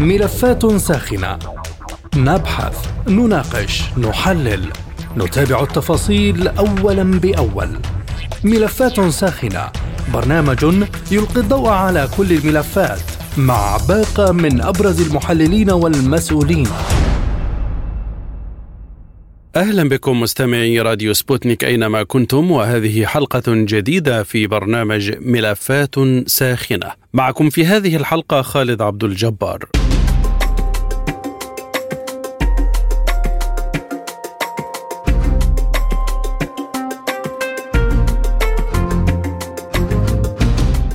ملفات ساخنة. نبحث، نناقش، نحلل، نتابع التفاصيل أولا بأول. ملفات ساخنة. برنامج يلقي الضوء على كل الملفات مع باقة من أبرز المحللين والمسؤولين. أهلا بكم مستمعي راديو سبوتنيك أينما كنتم وهذه حلقة جديدة في برنامج ملفات ساخنة. معكم في هذه الحلقة خالد عبد الجبار.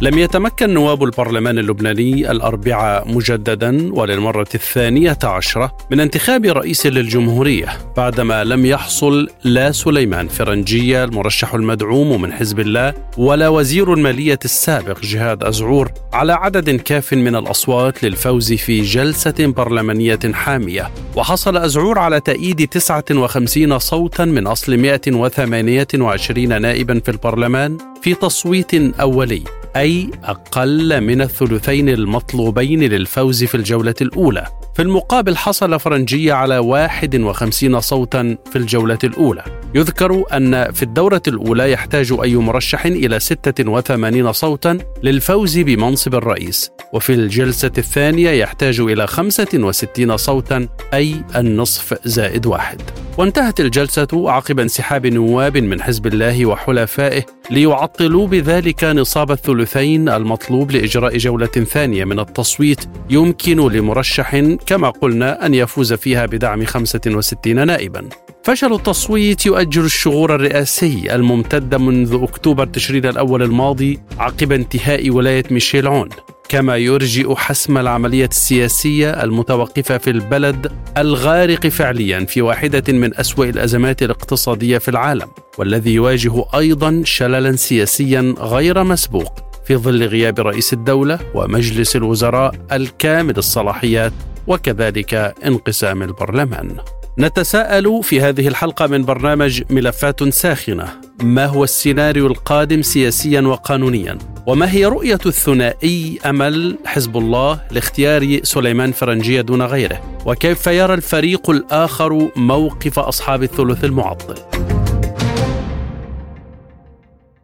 لم يتمكن نواب البرلمان اللبناني الأربعاء مجددا وللمرة الثانية عشرة من انتخاب رئيس للجمهورية بعدما لم يحصل لا سليمان فرنجية المرشح المدعوم من حزب الله ولا وزير المالية السابق جهاد أزعور على عدد كاف من الأصوات للفوز في جلسة برلمانية حامية. وحصل أزعور على تأييد 59 صوتا من أصل 128 نائبا في البرلمان في تصويت أولي. أي أقل من الثلثين المطلوبين للفوز في الجولة الأولى. في المقابل حصل فرنجية على 51 صوتا في الجولة الأولى. يذكر أن في الدورة الأولى يحتاج أي مرشح إلى 86 صوتا للفوز بمنصب الرئيس. وفي الجلسة الثانية يحتاج إلى 65 صوتا أي النصف زائد واحد. وانتهت الجلسة عقب انسحاب نواب من حزب الله وحلفائه ليعطلوا بذلك نصاب الثلثين المطلوب لإجراء جولة ثانية من التصويت يمكن لمرشح كما قلنا أن يفوز فيها بدعم 65 نائبا. فشل التصويت يؤجل الشغور الرئاسي الممتد منذ أكتوبر تشرين الأول الماضي عقب انتهاء ولاية ميشيل عون. كما يرجئ حسم العملية السياسية المتوقفة في البلد الغارق فعليا في واحدة من أسوأ الأزمات الاقتصادية في العالم والذي يواجه أيضا شللا سياسيا غير مسبوق. في ظل غياب رئيس الدولة ومجلس الوزراء الكامل الصلاحيات وكذلك انقسام البرلمان. نتساءل في هذه الحلقة من برنامج ملفات ساخنة. ما هو السيناريو القادم سياسيا وقانونيا؟ وما هي رؤية الثنائي أمل حزب الله لاختيار سليمان فرنجية دون غيره؟ وكيف يرى الفريق الآخر موقف أصحاب الثلث المعطل؟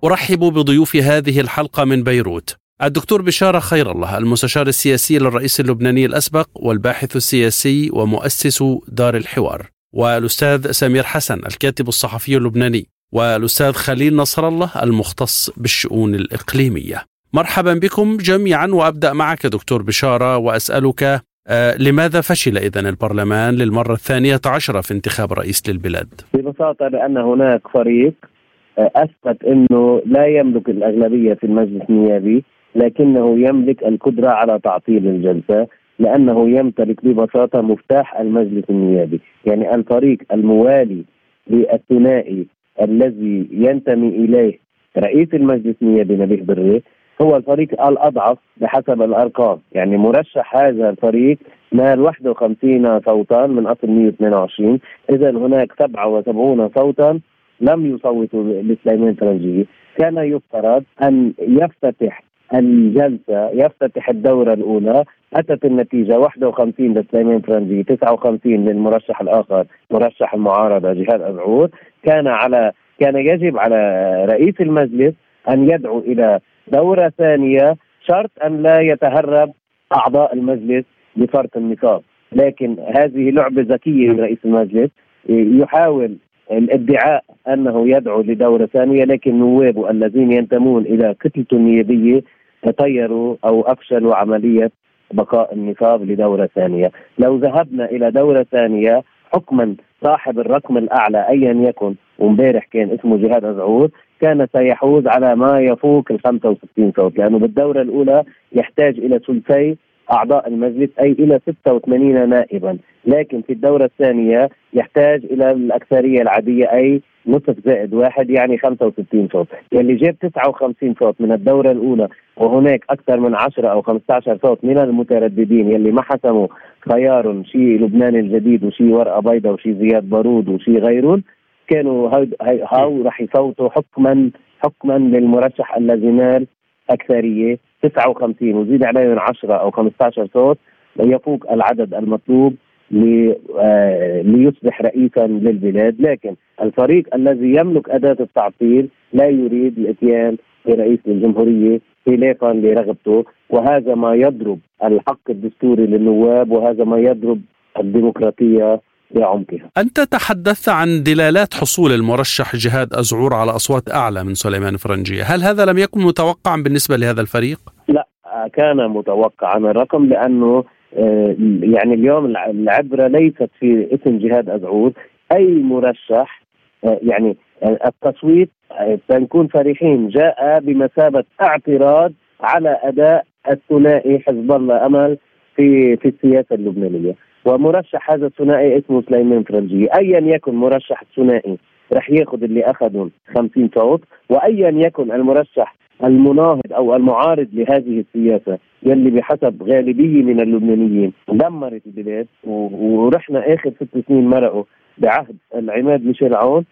أرحب بضيوف هذه الحلقة من بيروت. الدكتور بشارة خير الله المستشار السياسي للرئيس اللبناني الأسبق والباحث السياسي ومؤسس دار الحوار. والأستاذ سمير حسن الكاتب الصحفي اللبناني. والأستاذ خليل نصر الله المختص بالشؤون الإقليمية. مرحبا بكم جميعا وأبدأ معك دكتور بشارة وأسألك آه لماذا فشل إذا البرلمان للمرة الثانية عشرة في انتخاب رئيس للبلاد؟ ببساطة لأن هناك فريق أثبت أنه لا يملك الأغلبية في المجلس النيابي لكنه يملك القدرة على تعطيل الجلسة لأنه يمتلك ببساطة مفتاح المجلس النيابي. يعني الفريق الموالي للثنائي الذي ينتمي إليه رئيس المجلس النيابي نبيه بري هو الفريق الأضعف بحسب الأرقام. يعني مرشح هذا الفريق نال 51 صوتا من أصل 122 إذا هناك 77 صوتا لم يصوتوا لسليمان فرنجي كان يفترض أن يفتتح الجلسة يفتتح الدورة الأولى. أتت النتيجة 51 لسليمان فرنجي 59 للمرشح الآخر مرشح المعارضة جهاد أبعود كان على كان يجب على رئيس المجلس أن يدعو إلى دورة ثانية شرط أن لا يتهرب أعضاء المجلس بفرق النصاب لكن هذه لعبة ذكية من رئيس المجلس. يحاول الادعاء أنه يدعو لدوره ثانية لكن نوابه الذين ينتمون إلى كتلته النيابيه تطيروا أو أفشلوا عملية بقاء النصاب لدوره ثانية، لو ذهبنا إلى دوره ثانية حكما صاحب الرقم الأعلى ايا يكن وامبارح كان اسمه جهاد أزعور كان سيحوز على ما يفوق ال 65 صوت لأنه بالدورة الأولى يحتاج إلى ثلثي أعضاء المجلس أي إلى 86 نائبا، لكن في الدورة الثانية يحتاج إلى الأكثرية العادية أي نصف زائد واحد يعني 65 صوت. يلي جاب 59 صوت من الدورة الأولى وهناك أكثر من 10 أو 15 صوت من المترددين يلي ما حسموا خيار شيء لبنان الجديد وشيء ورقة بيضاء وشيء زياد بارود وشيء غيرهم كانوا هاو رح يصوتوا حكما حكما للمرشح الذي نال أكثرية 59 وزيد عليهم 10 أو 15 صوت يفوق العدد المطلوب آه، ليصبح رئيسا للبلاد. لكن الفريق الذي يملك أداة التعطيل لا يريد الإتيان برئيس الجمهورية خلافا لرغبته وهذا ما يضرب الحق الدستوري للنواب وهذا ما يضرب الديمقراطية بعمقها. أنت تحدثت عن دلالات حصول المرشح جهاد أزعور على أصوات أعلى من سليمان فرنجية هل هذا لم يكن متوقعا بالنسبة لهذا الفريق؟ كان متوقعا. الرقم لأنه آه، يعني اليوم العبرة ليست في اسم جهاد أزعور أي مرشح آه، يعني آه، التصويت سنكون فرحين جاء بمثابة اعتراض على أداء الثنائي حزب الله أمل في في السياسة اللبنانية. ومرشح هذا الثنائي اسمه سليمان فرنجي. ايا يكن مرشح الثنائي رح ياخذ اللي اخذهم 50 صوت وايا يكن المرشح المناهض أو المعارض لهذه السياسة يلي بحسب غالبية من اللبنانيين دمرت البلاد ورحنا آخر ست سنين مرقوا بعهد العماد ميشيل عون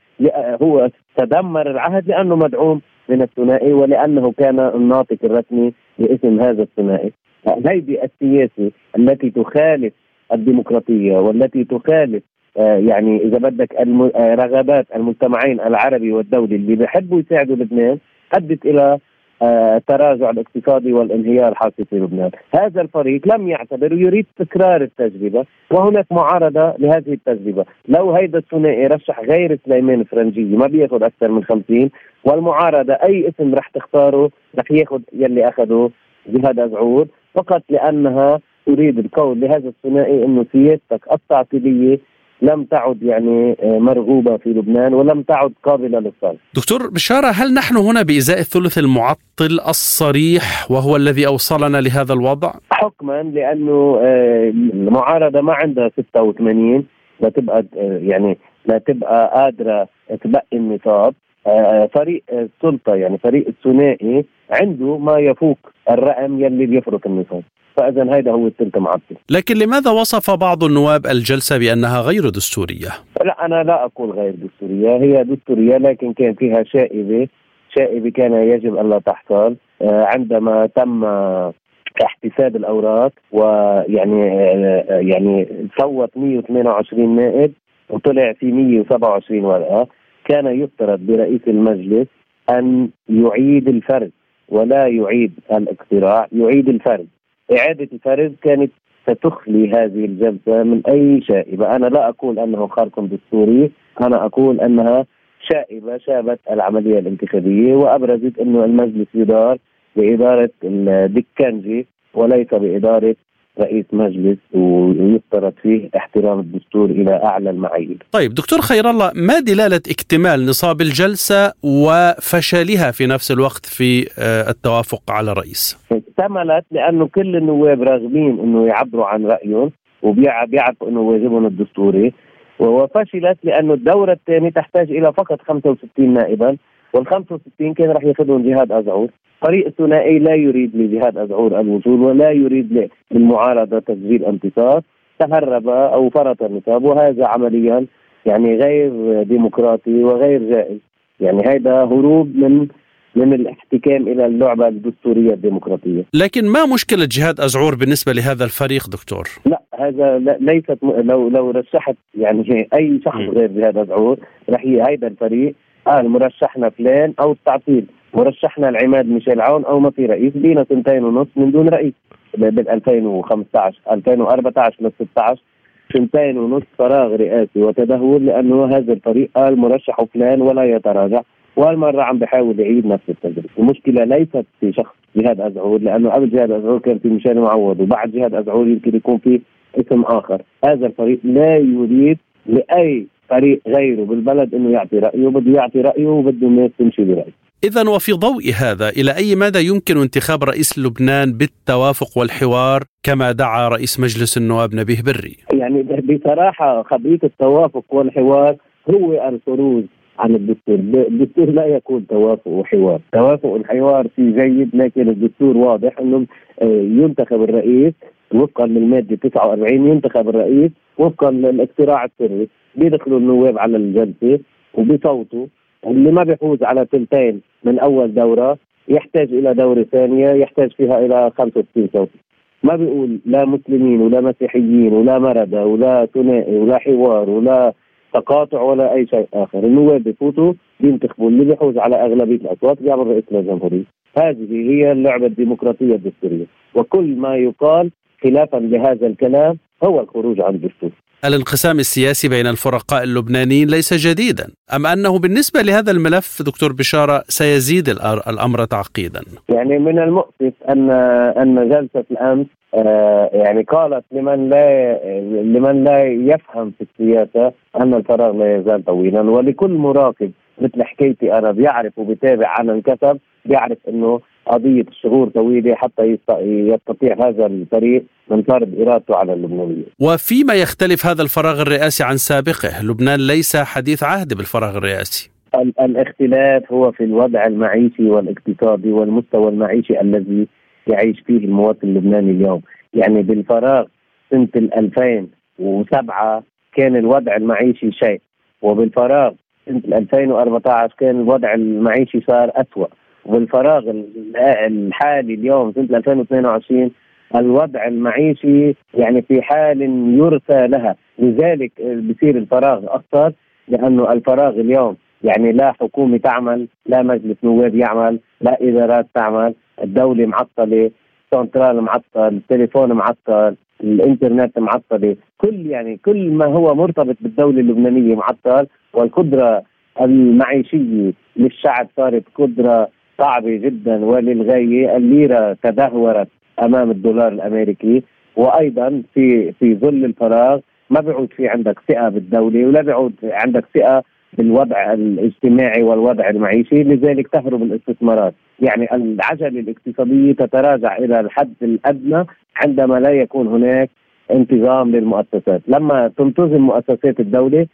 هو تدمر العهد لأنه مدعوم من الثنائي ولأنه كان الناطق الرسمي باسم هذا الثنائي. هذه السياسة التي تخالف الديمقراطية والتي تخالف يعني إذا بدك آه، رغبات المجتمعين العربي والدولي اللي بيحبوا يساعدوا لبنان أدت إلى التراجع آه، الاقتصادي والانهيار الحاصل في لبنان. هذا الفريق لم يعتبر يريد تكرار التجربة وهناك معارضة لهذه التجربة. لو هيدا الثنائي رشح غير سليمان فرنجي ما بياخذ أكثر من 50 والمعارضة أي اسم رح تختاره رح ياخذ يلي أخذه جهاد أزعور فقط لأنها تريد القول لهذا الثنائي إنه سياستك التعطيليه لم تعد يعني آه، مرغوبة في لبنان ولم تعد قابلة للصرف دكتور بشارة هل نحن هنا بإزاء الثلث المعطل الصريح وهو الذي أوصلنا لهذا الوضع؟ حكما لأنه آه، المعارضة ما عندها 86 لا تبقى آه، يعني لا تبقى قادرة تبقي النصاب فريق السلطة يعني فريق الثنائي عنده ما يفوق الرقم يلي بيفرق النصاب فاذا هذا هو الثلث معطل لكن لماذا وصف بعض النواب الجلسة بأنها غير دستورية؟ لا أنا لا أقول غير دستورية. هي دستورية لكن كان فيها شائبة. شائبة كان يجب أن لا تحصل. آه، عندما تم احتساب الأوراق ويعني آه، يعني صوت 128 نائب وطلع في 127 ورقة كان يفترض برئيس المجلس أن يعيد الفرد ولا يعيد الاقتراع يعيد الفرد. إعادة الفرز كانت ستخلي هذه الجلسة من أي شائبة. أنا لا أقول أنه خارق دستوري أنا أقول أنها شائبة شابت العملية الانتخابية وأبرزت أنه المجلس يدار بإدارة الدكانجي وليس بإدارة رئيس مجلس ويفترض فيه احترام الدستور إلى أعلى المعايير. طيب دكتور خير الله ما دلالة اكتمال نصاب الجلسة وفشلها في نفس الوقت في آه، التوافق على الرئيس؟ اكتملت لأنه كل النواب راغبين إنه يعبروا عن رأيهم وبيعرفوا إنه واجبهم الدستوري وفشلت لأنه الدورة الثانية تحتاج إلى فقط 65 نائبا وال 65 كان راح ياخذهم جهاد ازعور فريق الثنائي لا يريد لجهاد أزعور الوصول ولا يريد للمعارضة تسجيل انتصار تهرب أو فرط النصاب وهذا عمليا يعني غير ديمقراطي وغير جائز يعني هذا هروب من من الاحتكام إلى اللعبة الدستورية الديمقراطية. لكن ما مشكلة جهاد ازعور بالنسبة لهذا الفريق دكتور؟ لا هذا ليست لو لو رشحت يعني أي شخص غير جهاد ازعور رح هيدا الفريق قال مرشحنا فلان أو التعطيل مرشحنا العماد ميشيل عون أو ما في رئيس. بينا سنتين ونص من دون رئيس. بال 2015 2014 ل 16 سنتين ونص فراغ رئاسي وتدهور لأنه هذا الفريق قال مرشح فلان ولا يتراجع والمرة عم بحاول يعيد نفس التجربة، المشكلة ليست في شخص جهاد أزعور لأنه قبل جهاد أزعور كان في ميشيل معوض وبعد جهاد أزعور يمكن يكون في اسم آخر، هذا الفريق لا يريد لأي فريق غيره بالبلد إنه يعطي رأيه بده يعطي رأيه وبده الناس تمشي برأيه. إذا وفي ضوء هذا إلى أي مدى يمكن انتخاب رئيس لبنان بالتوافق والحوار كما دعا رئيس مجلس النواب نبيه بري؟ يعني بصراحة خبرية التوافق والحوار هو الخروج عن الدستور، الدستور لا يكون توافق وحوار، توافق والحوار في جيد لكن الدستور واضح إنه آه، ينتخب الرئيس وفقا للمادة 49 ينتخب الرئيس وفقا للاقتراع السري، بيدخلوا النواب على الجلسة وبيصوتوا اللي ما بيفوز على ثلثين من أول دورة يحتاج إلى دورة ثانية يحتاج فيها إلى 65 صوت ما بيقول لا مسلمين ولا مسيحيين ولا مردة ولا ثنائي ولا حوار ولا تقاطع ولا أي شيء آخر، النواب بفوتوا بينتخبوا اللي بيحوز على أغلبية الأصوات بيعمل رئيس الجمهوريه، هذه هي اللعبة الديمقراطية الدستورية، وكل ما يقال خلافا لهذا الكلام هو الخروج عن الدستور. الانقسام السياسي بين الفرقاء اللبنانيين ليس جديدا أم أنه بالنسبة لهذا الملف دكتور بشارة سيزيد الأمر تعقيدا؟ يعني من المؤسف أن أن جلسة الأمس آه يعني قالت لمن لا لمن لا يفهم في السياسة أن الفراغ لا يزال طويلا ولكل مراقب مثل حكايتي أنا بيعرف وبتابع عن انكسب بيعرف أنه قضية الشهور طويلة حتى يستطيع هذا الفريق من فرض إرادته على اللبنانيين. وفيما يختلف هذا الفراغ الرئاسي عن سابقه لبنان ليس حديث عهد بالفراغ الرئاسي. الاختلاف هو في الوضع المعيشي والاقتصادي والمستوى المعيشي الذي يعيش فيه المواطن اللبناني اليوم. يعني بالفراغ سنة 2007 كان الوضع المعيشي شيء وبالفراغ سنة 2014 كان الوضع المعيشي صار أسوأ. والفراغ الحالي اليوم سنة 2022 الوضع المعيشي يعني في حال يرثى لها. لذلك بصير الفراغ أكثر لأنه الفراغ اليوم يعني لا حكومة تعمل لا مجلس نواب يعمل لا إدارات تعمل. الدولة معطلة سنترال معطل التليفون معطل الإنترنت معطلة. كل يعني كل ما هو مرتبط بالدولة اللبنانية معطل والقدرة المعيشية للشعب صارت قدرة صعبه جدا وللغاية الليرة تدهورت أمام الدولار الأمريكي وأيضا في في ظل الفراغ ما بيعود في عندك ثقة بالدولة ولا بيعود عندك ثقة بالوضع الاجتماعي والوضع المعيشي لذلك تهرب الاستثمارات. يعني العجلة الاقتصادية تتراجع إلى الحد الأدنى عندما لا يكون هناك انتظام للمؤسسات. لما تنتظم مؤسسات الدولة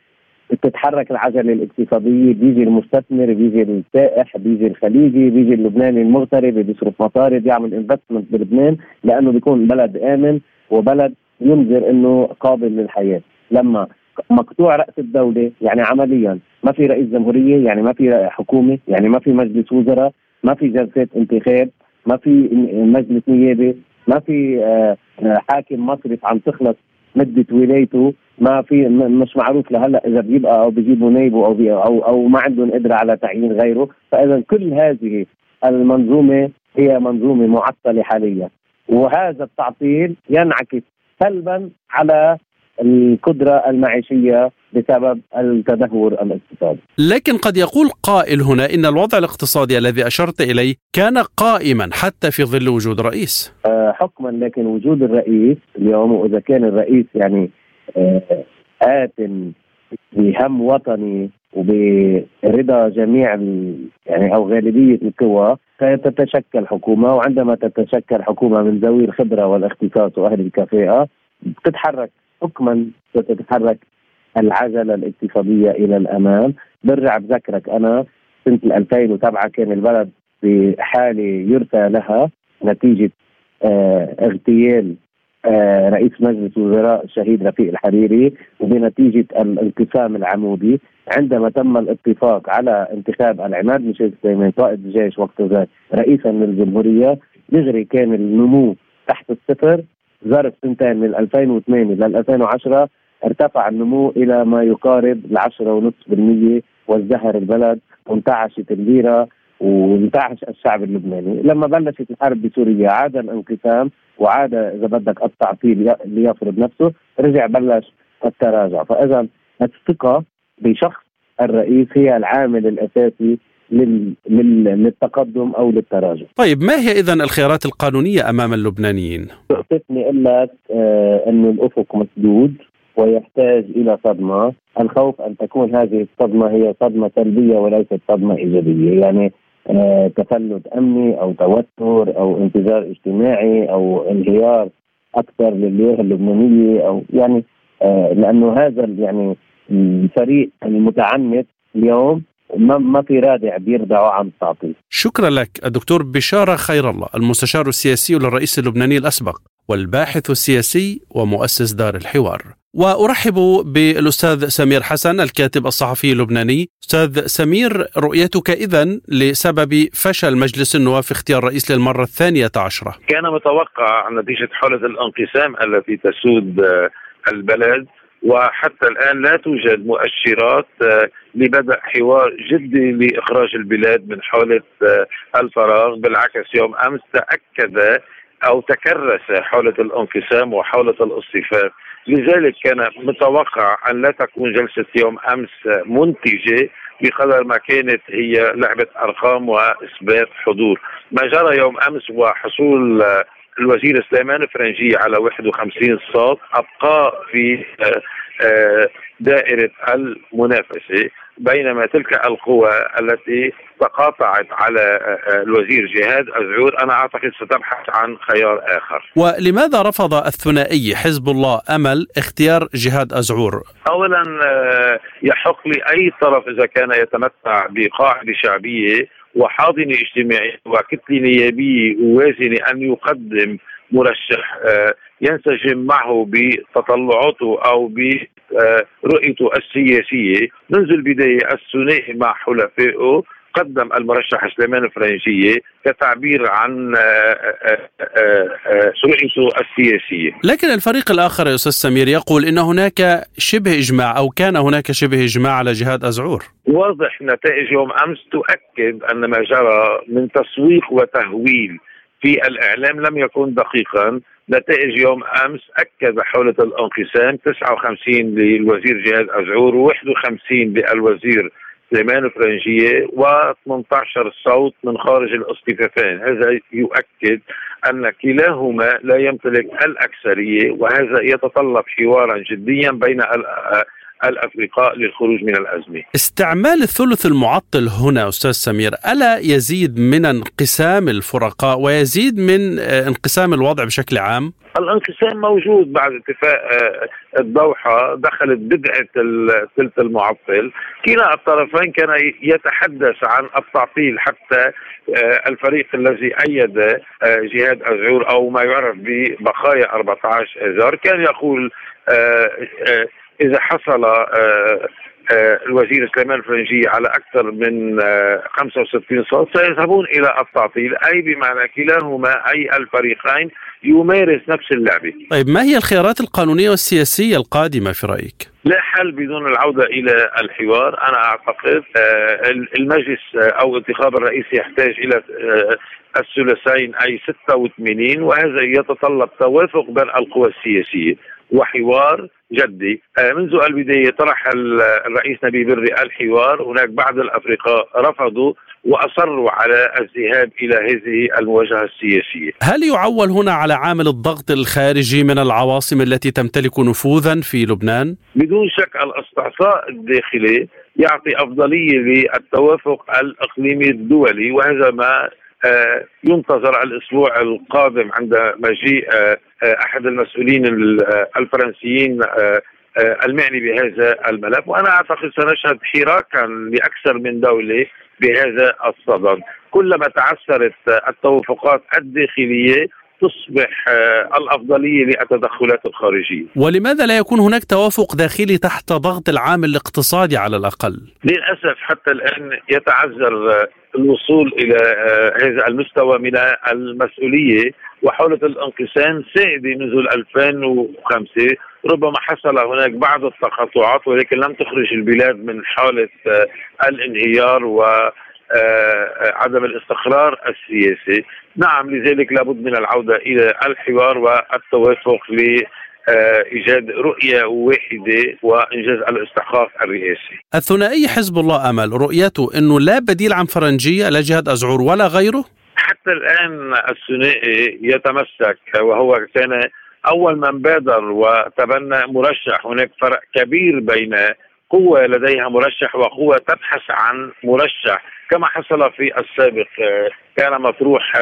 بتتحرك العجله الاقتصاديه بيجي المستثمر بيجي السائح بيجي الخليجي بيجي اللبناني المغترب بيصرف مصاري بيعمل انفستمنت بلبنان لأنه بيكون بلد آمن وبلد ينذر إنه قابل للحياة. لما مقطوع رأس الدولة يعني عمليا ما في رئيس جمهورية يعني ما في حكومة يعني ما في مجلس وزراء ما في جلسات انتخاب ما في مجلس نيابي ما في آه، آه، حاكم مصرف عم تخلص مدة ولايته ما في مش معروف لهلأ إذا بيبقى أو بيجيبوا نايبه أو أو أو ما عندهم قدرة على تعيين غيره، فإذا كل هذه المنظومة هي منظومة معطلة حاليا، وهذا التعطيل ينعكس سلبا على القدرة المعيشية بسبب التدهور الاقتصادي. لكن قد يقول قائل هنا إن الوضع الاقتصادي الذي أشرت إليه كان قائما حتى في ظل وجود رئيس. آه، حكما لكن وجود الرئيس اليوم وإذا كان الرئيس يعني آه، آت بهم وطني وبرضا جميع يعني أو غالبية القوى فتتشكل حكومة وعندما تتشكل حكومة من ذوي الخبرة والاختصاص وأهل الكفاءه بتتحرك حكما ستتحرك العجلة الاقتصاديه إلى الأمام. برجع بذكرك أنا سنة 2007 كان البلد بحالة يرثى لها نتيجة آه اغتيال آه رئيس مجلس وزراء الشهيد رفيق الحريري وبنتيجه الانقسام العمودي. عندما تم الاتفاق على انتخاب العماد ميشيل سليمان قائد الجيش وقت ذاك رئيسا للجمهورية دغري كان النمو تحت الصفر. ظرف سنتين من 2008 لل 2010 ارتفع النمو إلى ما يقارب العشرة ونصف بالمية وازدهر البلد وانتعشت الليرة وانتعش الشعب اللبناني لما بلشت الحرب بسوريا عاد الانقسام وعاد إذا بدك التعطيل ليفرض نفسه رجع بلش التراجع فإذا الثقة بشخص الرئيس هي العامل لل... لل... للتقدم أو للتراجع. طيب ما هي اذا الخيارات القانونية أمام اللبنانيين؟ تقصدني أقول لك آه انه الأفق مسدود ويحتاج إلى صدمة، الخوف أن تكون هذه الصدمة هي صدمة سلبية وليست صدمة إيجابية، يعني آه تفلت أمني أو توتر أو انفجار اجتماعي أو انهيار أكثر للياقه اللبنانية أو يعني آه لأنه هذا يعني الفريق المتعنت اليوم ما ما في رادع بيردعوا عن التعطيل شكرا لك الدكتور بشارة خير الله المستشار السياسي للرئيس اللبناني الأسبق والباحث السياسي ومؤسس دار الحوار. وأرحب بالأستاذ سمير حسن الكاتب الصحفي اللبناني. أستاذ سمير رؤيتك اذا لسبب فشل مجلس النواب في اختيار رئيس للمرة الثانية عشرة. كان متوقع نتيجة حاله الانقسام التي تسود البلد وحتى الآن لا توجد مؤشرات آه، لبدء حوار جدي لإخراج البلاد من حاله آه، الفراغ بالعكس يوم أمس تأكد أو تكرس حاله الانقسام وحاله الاصطفاف لذلك كان متوقع أن لا تكون جلسة يوم أمس منتجة بقدر ما كانت هي لعبة أرقام وإثبات حضور. ما جرى يوم أمس وحصول الوزير سليمان فرنجي على 51 صوت ابقاء في آه، آه، دائرة المنافسة. بينما تلك القوى التي تقاطعت على آه، الوزير جهاد أزعور أنا أعتقد ستبحث عن خيار آخر ولماذا رفض الثنائي حزب الله أمل اختيار جهاد أزعور؟ أولا يحق لأي طرف إذا كان يتمتع بقاعدة شعبية وحاضنة اجتماعية وكتلة نيابية وازنة أن يقدم مرشح آه، ينسجم معه بتطلعاته أو برؤيته السياسية. منذ البدايه الثنائي مع حلفائه قدم المرشح سليمان الفرنجية كتعبير عن آه، آه، رؤيته السياسية. لكن الفريق الآخر يا أستاذ سمير يقول إن هناك شبه إجماع أو كان هناك شبه إجماع على جهاد أزعور. واضح نتائج يوم أمس تؤكد أن ما جرى من تسويق وتهويل في الإعلام لم يكن دقيقا. نتائج يوم أمس أكد حولة الانقسام 59 للوزير جهاد أزعور و51 للوزير سليمان فرنجية و18 صوت من خارج الاصطفافين. هذا يؤكد أن كلاهما لا يمتلك الأكثرية وهذا يتطلب حوارا جديا بين الأفرقاء للخروج من الازمه. استعمال الثلث المعطل هنا أستاذ سمير ألا يزيد من انقسام الفرقاء ويزيد من آه، انقسام الوضع بشكل عام؟ الانقسام موجود بعد اتفاق آه، الدوحه دخلت بدعة الثلث المعطل، كلا الطرفين كان يتحدث عن التعطيل حتى آه، الفريق الذي أيد جهاد ازعور أو ما يعرف ببقايا 14 اذار كان يقول إذا حصل آه، آه، الوزير سليمان الفرنجي على أكثر من 65 آه، صوت سيذهبون إلى التعطيل أي بمعنى كلاهما أي الفريقين يمارس نفس اللعبه. طيب ما هي الخيارات القانونية والسياسية القادمة في رأيك؟ لا حل بدون العودة إلى الحوار، أنا أعتقد المجلس أو انتخاب الرئيس يحتاج إلى الثلثين أي 86 وهذا يتطلب توافق بين القوى السياسية وحوار جدي آه، منذ البداية طرح الرئيس نبي بري الحوار هناك بعض الأفرقاء رفضوا وأصروا على الذهاب إلى هذه المواجهة السياسية. هل يعول هنا على عامل الضغط الخارجي من العواصم التي تمتلك نفوذا في لبنان؟ بدون شك الاستعصاء الداخلي يعطي أفضلية للتوافق الإقليمي الدولي وهذا ما ينتظر الأسبوع القادم عند مجيء آه، آه، أحد المسؤولين الفرنسيين المعني بهذا الملف وأنا أعتقد سنشهد حراكا لأكثر من دولة بهذا الصدد كلما تعثرت التوافقات الداخلية تصبح الأفضلية للتدخلات الخارجية. ولماذا لا يكون هناك توافق داخلي تحت ضغط العامل الاقتصادي على الأقل؟ للأسف حتى الآن يتعذر الوصول إلى آه، هذا المستوى من المسؤولية وحولة الانقسام سائده منذ 2005 ربما حصل هناك بعض التقاطعات ولكن لم تخرج البلاد من حالة آه، الانهيار و آه، عدم الاستقرار السياسي. نعم لذلك لابد من العودة إلى الحوار والتوافق آه، إيجاد رؤية واحدة وإنجاز الاستحقاق الرئاسي. الثنائي حزب الله أمل رؤيته إنه لا بديل عن فرنجية لا جهاد أزعور ولا غيره؟ حتى الآن الثنائي يتمسك وهو كان أول من بادر وتبنى مرشح هناك فرق كبير بين قوة لديها مرشح وقوة تبحث عن مرشح كما حصل في السابق كان مطروح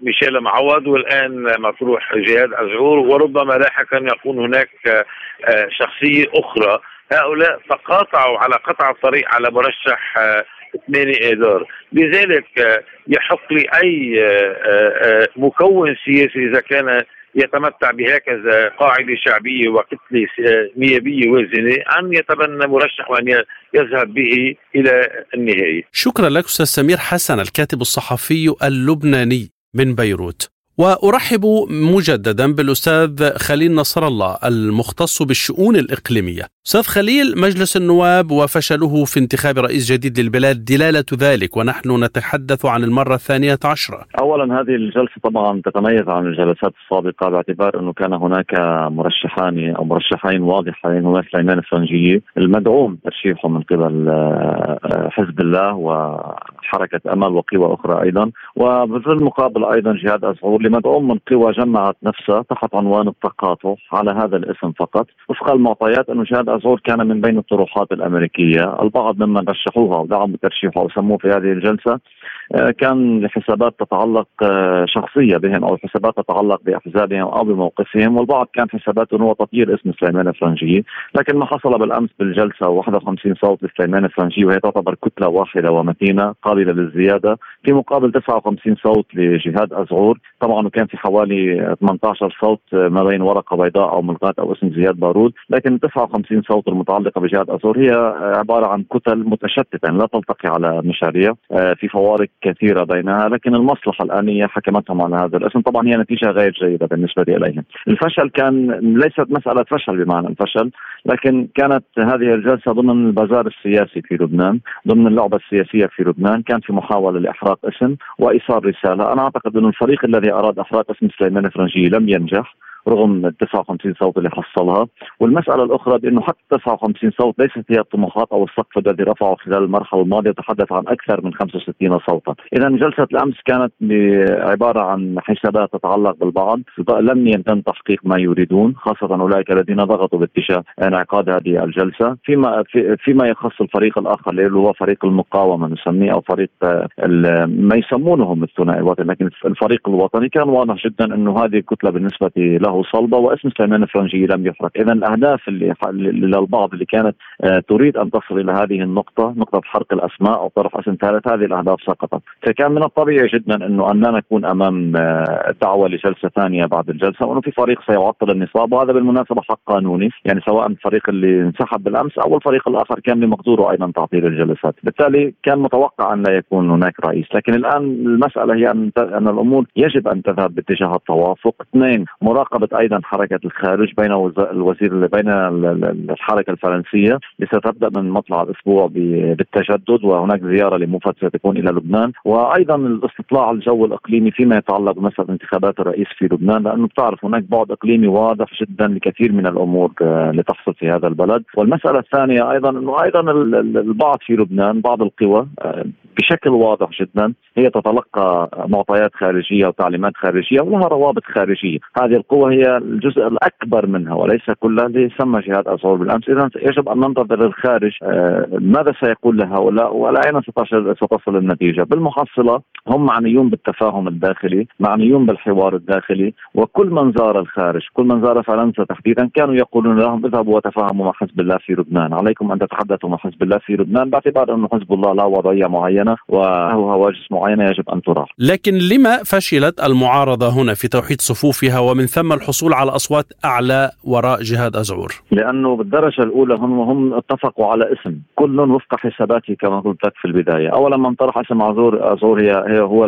ميشيل معوض والآن مطروح جهاد أزعور وربما لاحقا يكون هناك شخصية أخرى. هؤلاء تقاطعوا على قطع الطريق على مرشح 8 اذار لذلك يحق لاي مكون سياسي إذا كان يتمتع بهكذا قاعدة شعبيه وكتله نيابيه وازنه أن يتبنى مرشح وأن يذهب به إلى النهايه. شكرا لك أستاذ سمير حسن الكاتب الصحفي اللبناني من بيروت. وأرحب مجددا بالأستاذ خليل نصر الله المختص بالشؤون الإقليمية. أستاذ خليل مجلس النواب وفشله في انتخاب رئيس جديد للبلاد دلالة ذلك ونحن نتحدث عن المرة الثانية عشرة. اولا هذه الجلسة طبعا تتميز عن الجلسات السابقة باعتبار أنه كان هناك مرشحان أو مرشحين واضحين هما سليمان الفرنجيه المدعوم ترشيحه من قبل آه، حزب الله وحركة أمل وقوى أخرى أيضا وفي المقابل أيضا جهاد ازعور لمدعوم من قوى جمعت نفسها تحت عنوان التقاطع على هذا الاسم فقط وفق المعطيات انه جهاد ازعور كان من بين الطروحات الأمريكية. البعض ممن رشحوها ودعموا ترشيحه وسموه في هذه الجلسة. آه، كان لحسابات تتعلق آه، شخصيه بهم أو حسابات تتعلق بأحزابهم أو بموقفهم والبعض كان حساباته إنه تطهير اسم سليمان الفرنجي. لكن ما حصل بالأمس بالجلسة 51 صوت لسليمان الفرنجي وهي تعتبر كتلة واحدة ومتينة قابلة للزيادة. في مقابل 59 صوت لجهاد ازعور طبعا وكان في حوالي 18 صوت ما بين ورقة بيضاء أو ملغاة أو اسم زياد بارود. لكن 59 صوت المتعلقة بجهاد ازعور هي عبارة عن كتل متشتتة لا تلتقي على مشاريع. آه، في فوارق كثيرة بينها لكن المصلحة الانيه حكمتهم على هذا. الأسم طبعا هي نتيجة غير جيدة بالنسبة إليهم. الفشل كان ليست مسألة فشل بمعنى الفشل لكن كانت هذه الجلسة ضمن البازار السياسي في لبنان ضمن اللعبة السياسية في لبنان. كان في محاولة لإحراق اسم وإيصال رسالة. أنا أعتقد انه الفريق الذي أراد إحراق اسم سليمان الفرنجي لم ينجح. رغم ال 59 صوت اللي حصلها. والمسألة الأخرى بأنه حتى 59 صوت ليست هي الطموحات أو السقف الذي رفعه خلال المرحلة الماضية تحدث عن أكثر من 65 صوتا. إذا جلسة الأمس كانت عبارة عن حسابات تتعلق بالبعض لم يتم تحقيق ما يريدون خاصة أولئك الذين ضغطوا باتجاه انعقاد هذه الجلسة. فيما في فيما يخص الفريق الآخر اللي هو فريق المقاومة نسميه أو فريق ما يسمونهم الثنائي الوطني لكن الفريق الوطني كان واضح جدا أنه هذه الكتلة بالنسبة له صلبة واسم سليمان الفرنجي لم يحرق، إذا الأهداف اللي للبعض اللي كانت آه، تريد أن تصل إلى هذه النقطة، نقطة حرق الأسماء أو طرح اسم ثالث، هذه الأهداف سقطت، فكان من الطبيعي جدا إنه أن لا نكون أمام آه، دعوة لجلسة ثانية بعد الجلسة وأنه في فريق سيعطل النصاب وهذا بالمناسبة حق قانوني، يعني سواء الفريق اللي انسحب بالأمس أو الفريق الآخر كان بمقدوره أيضا تعطيل الجلسات، بالتالي كان متوقع ان لا يكون هناك رئيس، لكن الآن المسألة هي أن الأمور يجب أن تذهب باتجاه التوافق، اثنين مراقبة أيضا حركة الخارج بين الوزير بين الحركة الفرنسية ستبدا من مطلع الأسبوع بالتجدد وهناك زيارة لموفد ستكون إلى لبنان. وأيضا الاستطلاع الجو الإقليمي فيما يتعلق بمسألة انتخابات الرئيس في لبنان. لأنه بتعرف هناك بعد إقليمي واضح جدا لكثير من الأمور آه، لتحصل في هذا البلد. والمسألة الثانية أيضا إنه أيضا البعض في لبنان بعض القوى آه، بشكل واضح جدا هي تتلقى معطيات خارجية وتعليمات خارجية ولها روابط خارجية، هذه القوى هي الجزء الأكبر منها وليس كلها اللي سمى جهاد ازهر بالأمس، اذا يجب أن ننتظر الخارج آه، ماذا سيقول لهؤلاء والى أين ستصل النتيجة، بالمحصلة هم معنيون بالتفاهم الداخلي، معنيون بالحوار الداخلي، وكل من زار الخارج، كل من زار فرنسا تحديدا كانوا يقولون لهم اذهبوا وتفاهموا مع حزب الله في لبنان، عليكم أن تتحدثوا مع حزب الله في لبنان باعتبار أنه حزب الله له وضعية معينة. وله هواجس معينة يجب أن تراعى. لكن لما فشلت المعارضة هنا في توحيد صفوفها ومن ثم الحصول على أصوات أعلى وراء جهاد أزعور؟ لأنه بالدرجة الأولى هم هم اتفقوا على اسم، كل وفق حساباته كما قلت لك في البداية، اولا من طرح اسم ازور ازور هي, هي هو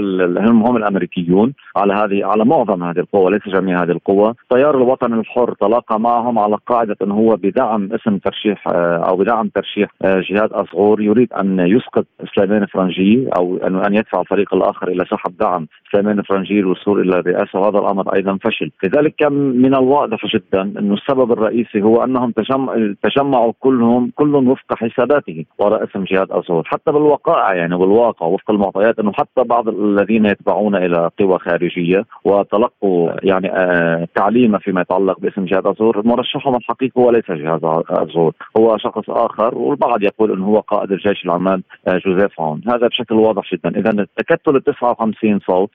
هم هم الأمريكيون على هذه على معظم هذه القوى ليس جميع هذه القوى، تيار الوطن الحر تلاقى معهم على قاعدة انه هو بدعم اسم ترشيح آه، أو بدعم ترشيح آه، جهاد ازغور يريد أن يسقط سليمان فرنجي أو ان يدفع الفريق الآخر إلى سحب دعم سليمان فرنجي للوصول إلى الرئاسه وهذا الأمر أيضا فشل، لذلك كان من الواضح جدا انه السبب الرئيسي هو أنهم تجمع تجمعوا كلهم كل وفق حساباته وراء اسم جهاد ازغور، حتى بالوقائع يعني بالواقع وفق المعطيات أنه حتى بعض الذين يتبعون إلى قوى خارجية وتلقوا يعني آه تعليم فيما يتعلق باسم جهاد ازور مرشحهم الحقيقي هو ليس جهاد ازور هو شخص آخر والبعض يقول أنه هو قائد الجيش العمال آه جوزيف عون هذا بشكل واضح جدا. اذا التكتل ال 59 صوت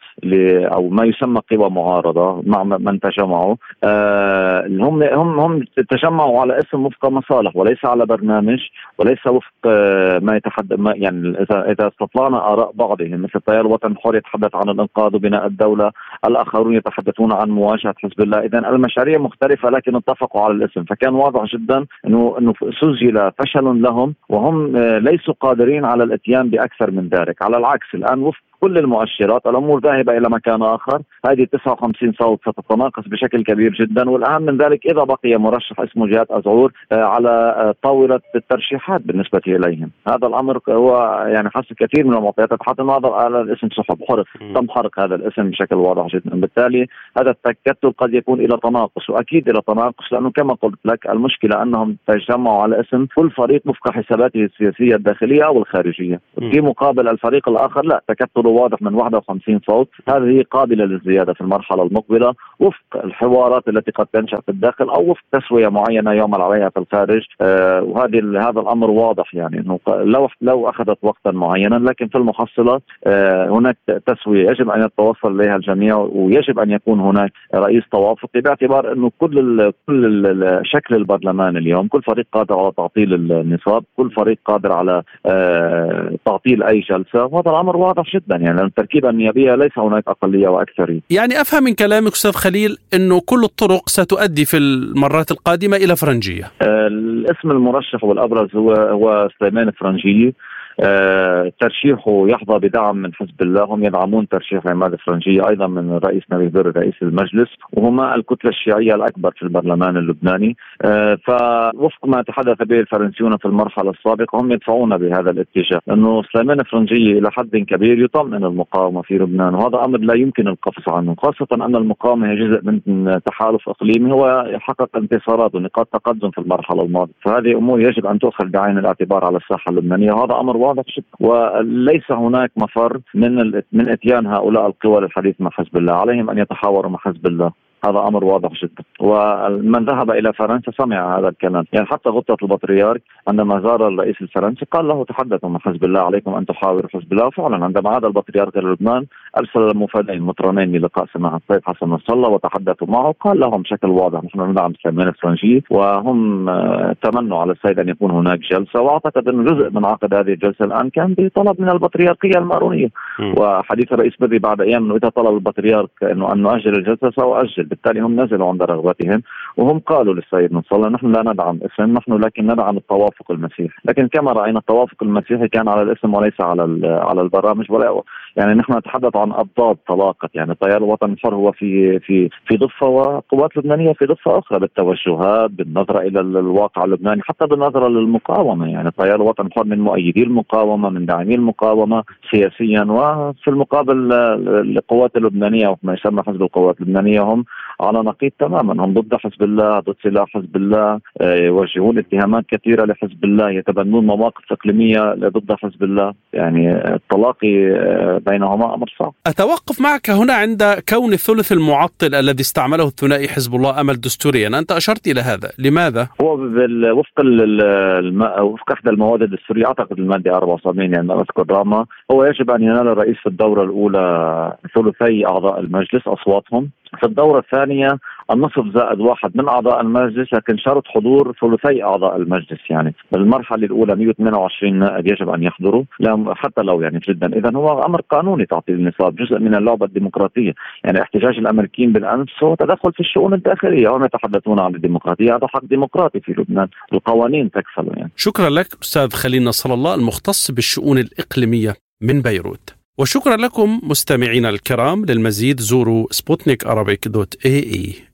أو ما يسمى قوى معارضة مع من تجمعوا. آه هم هم هم تجمعوا على اسم وفق مصالح وليس على برنامج وليس وفق آه ما يتحدث ما يعني اذا إذا استطلعنا آراء بعضهم مثل التيار الوطني الحر يتحدث عن الإنقاذ وبناء الدولة الآخرون يتحدثون عن مواجهة حزب الله. اذا المشاريع مختلفة لكن اتفقوا على الاسم. فكان واضح جدا انه إنه سجل فشل لهم وهم آه، ليسوا قادرين على الإتيان بأكثر من ذلك. على العكس الآن وفق كل المؤشرات الأمور ذاهبة إلى مكان آخر. هذه 59 صوت ستتناقص بشكل كبير جدا. والأهم من ذلك إذا بقي مرشح اسمه جهاد ازعور آه، على آه، طاولة الترشيحات بالنسبة إليهم. هذا الأمر هو يعني حسب كثير من المعطيات حتى هذا الاسم سحب حرق تم حرق هذا الاسم بشكل واضح جدا. بالتالي هذا التكتل قد يكون إلى تناقص وأكيد إلى تناقص لأنه كما قلت لك المشكلة أنهم تجمعوا على اسم كل فريق وفق حساباته السياسية الداخلية أو الخارجية. في مقابل الفريق الآخر لا تكتل واضح من 51 صوت. هذه قابلة للزيادة في المرحلة المقبلة وفق الحوارات التي قد تنشأ في الداخل أو وفق تسوية معينة يعمل عليها في الخارج. آه وهذه هذا الأمر واضح يعني أنه لو لو أخذت وقتا معينا لكن في المحصلة آه هناك تسوية يجب أن يتوصل إليها الجميع ويجب أن يكون هناك رئيس توافقي باعتبار أنه كل ال كل ال شكل البرلمان اليوم كل فريق قادر على تعطيل النصاب كل فريق قادر على آه تعطيل أي جلسة. وهذا الأمر واضح جدا يعني التركيبه النيابية ليس هناك أقلية وأكثرية. يعني أفهم من كلامك أستاذ خليل إنه كل الطرق ستؤدي في المرات القادمة إلى فرنجية. آه، الاسم المرشح والأبرز هو هو سليمان فرنجيه آه، ترشيحه يحظى بدعم من حزب الله. هم يدعمون ترشيح عماد الفرنجية أيضا من الرئيس نبيل بر رئيس المجلس وهما الكتلة الشيعية الأكبر في البرلمان اللبناني. آه، فوفق ما تحدث به الفرنسيون في المرحلة السابقة هم يدفعون بهذا الاتجاه. أنه سليمان الفرنجية إلى حد كبير يطمئن المقاومة في لبنان وهذا أمر لا يمكن القفز عنه خاصة أن المقاومة هي جزء من تحالف إقليمي هو يحقق انتصارات ونقاط تقدم في المرحلة الماضية. فهذه أمور يجب أن تؤخذ بعين الاعتبار على الساحة اللبنانية وهذا أمر واضح جدا وليس هناك مفر من من إتيان هؤلاء القوى للحديث مع حزب الله عليهم أن يتحاوروا مع حزب الله. هذا أمر واضح جدا. ومن ذهب إلى فرنسا سمع هذا الكلام. يعني حتى غطة البطريرك عندما زار الرئيس الفرنسي قال له تحدثوا مع حزب الله عليكم أن تحاوروا حزب الله. وفعلا عندما عاد البطريرك إلى لبنان أرسل مفادين مطرانين للقاء سماحه السيد حسن نصر الله وتحدثوا معه. قال لهم بشكل واضح نحن ندعم سليمان الفرنجي وهم آه، تمنوا على السيد أن يكون هناك جلسة. وأعتقد أن جزء من عقد هذه الجلسة الآن كان بطلب من البطريركية المارونية. وحديث الرئيس بدري بعد أيام انه إذا طلب البطريرك إنه أن نؤجل الجلسة سأؤجل. بالتالي هم نزلوا عند رغبتهم وهم قالوا للسيد نصر نحن لا ندعم إسم نحن لكن ندعم التوافق المسيحي. لكن كما رأينا التوافق المسيحي كان على الإسم وليس على على البرامج ولا يعني نحن نتحدث عن اضداد تلاقت يعني التيار الوطني الحر هو في في في ضفة وقوات لبنانية في ضفة أخرى بالتوجهات بالنظرة إلى الواقع اللبناني حتى بالنظرة للمقاومة يعني التيار الوطني الحر من مؤيدي المقاومة من داعمي المقاومة سياسيا وفي المقابل القوات اللبنانية وما يسمى حزب القوات اللبنانية هم على نقيض تماما هم ضد حزب الله ضد سلاح حزب الله آه، يوجهون اتهامات كثيرة لحزب الله يتبنون مواقف إقليمية ضد حزب الله يعني التلاقي آه، بينهما أمر صعب. أتوقف معك هنا عند كون الثلث المعطل الذي استعمله الثنائي حزب الله أمل دستوريا أنت أشرت إلى هذا. لماذا؟ هو وفق وفق إحدى المواد الدستورية أعتقد المادة 74 يعني أذكر راما هو يجب أن ينال الرئيس في الدورة الأولى ثلثي أعضاء المجلس أصواتهم. في الدورة الثانية النصف زائد واحد من أعضاء المجلس لكن شرط حضور ثلثي أعضاء المجلس يعني بالمرحلة الأولى 128 نائب يجب أن يحضروا. حتى لو يعني جدا. إذا هو أمر قانوني تعطيل النصاب جزء من اللعبة الديمقراطية. يعني احتجاج الأمريكيين بالأمس هو تدخل في الشؤون الداخلية هم يتحدثون عن الديمقراطية. هذا حق ديمقراطي في لبنان. القوانين تكفل يعني. شكرا لك أستاذ خليل نصر الله المختص بالشؤون الإقليمية من بيروت. وشكرا لكم مستمعينا الكرام للمزيد زوروا سبوتنيك dot ae.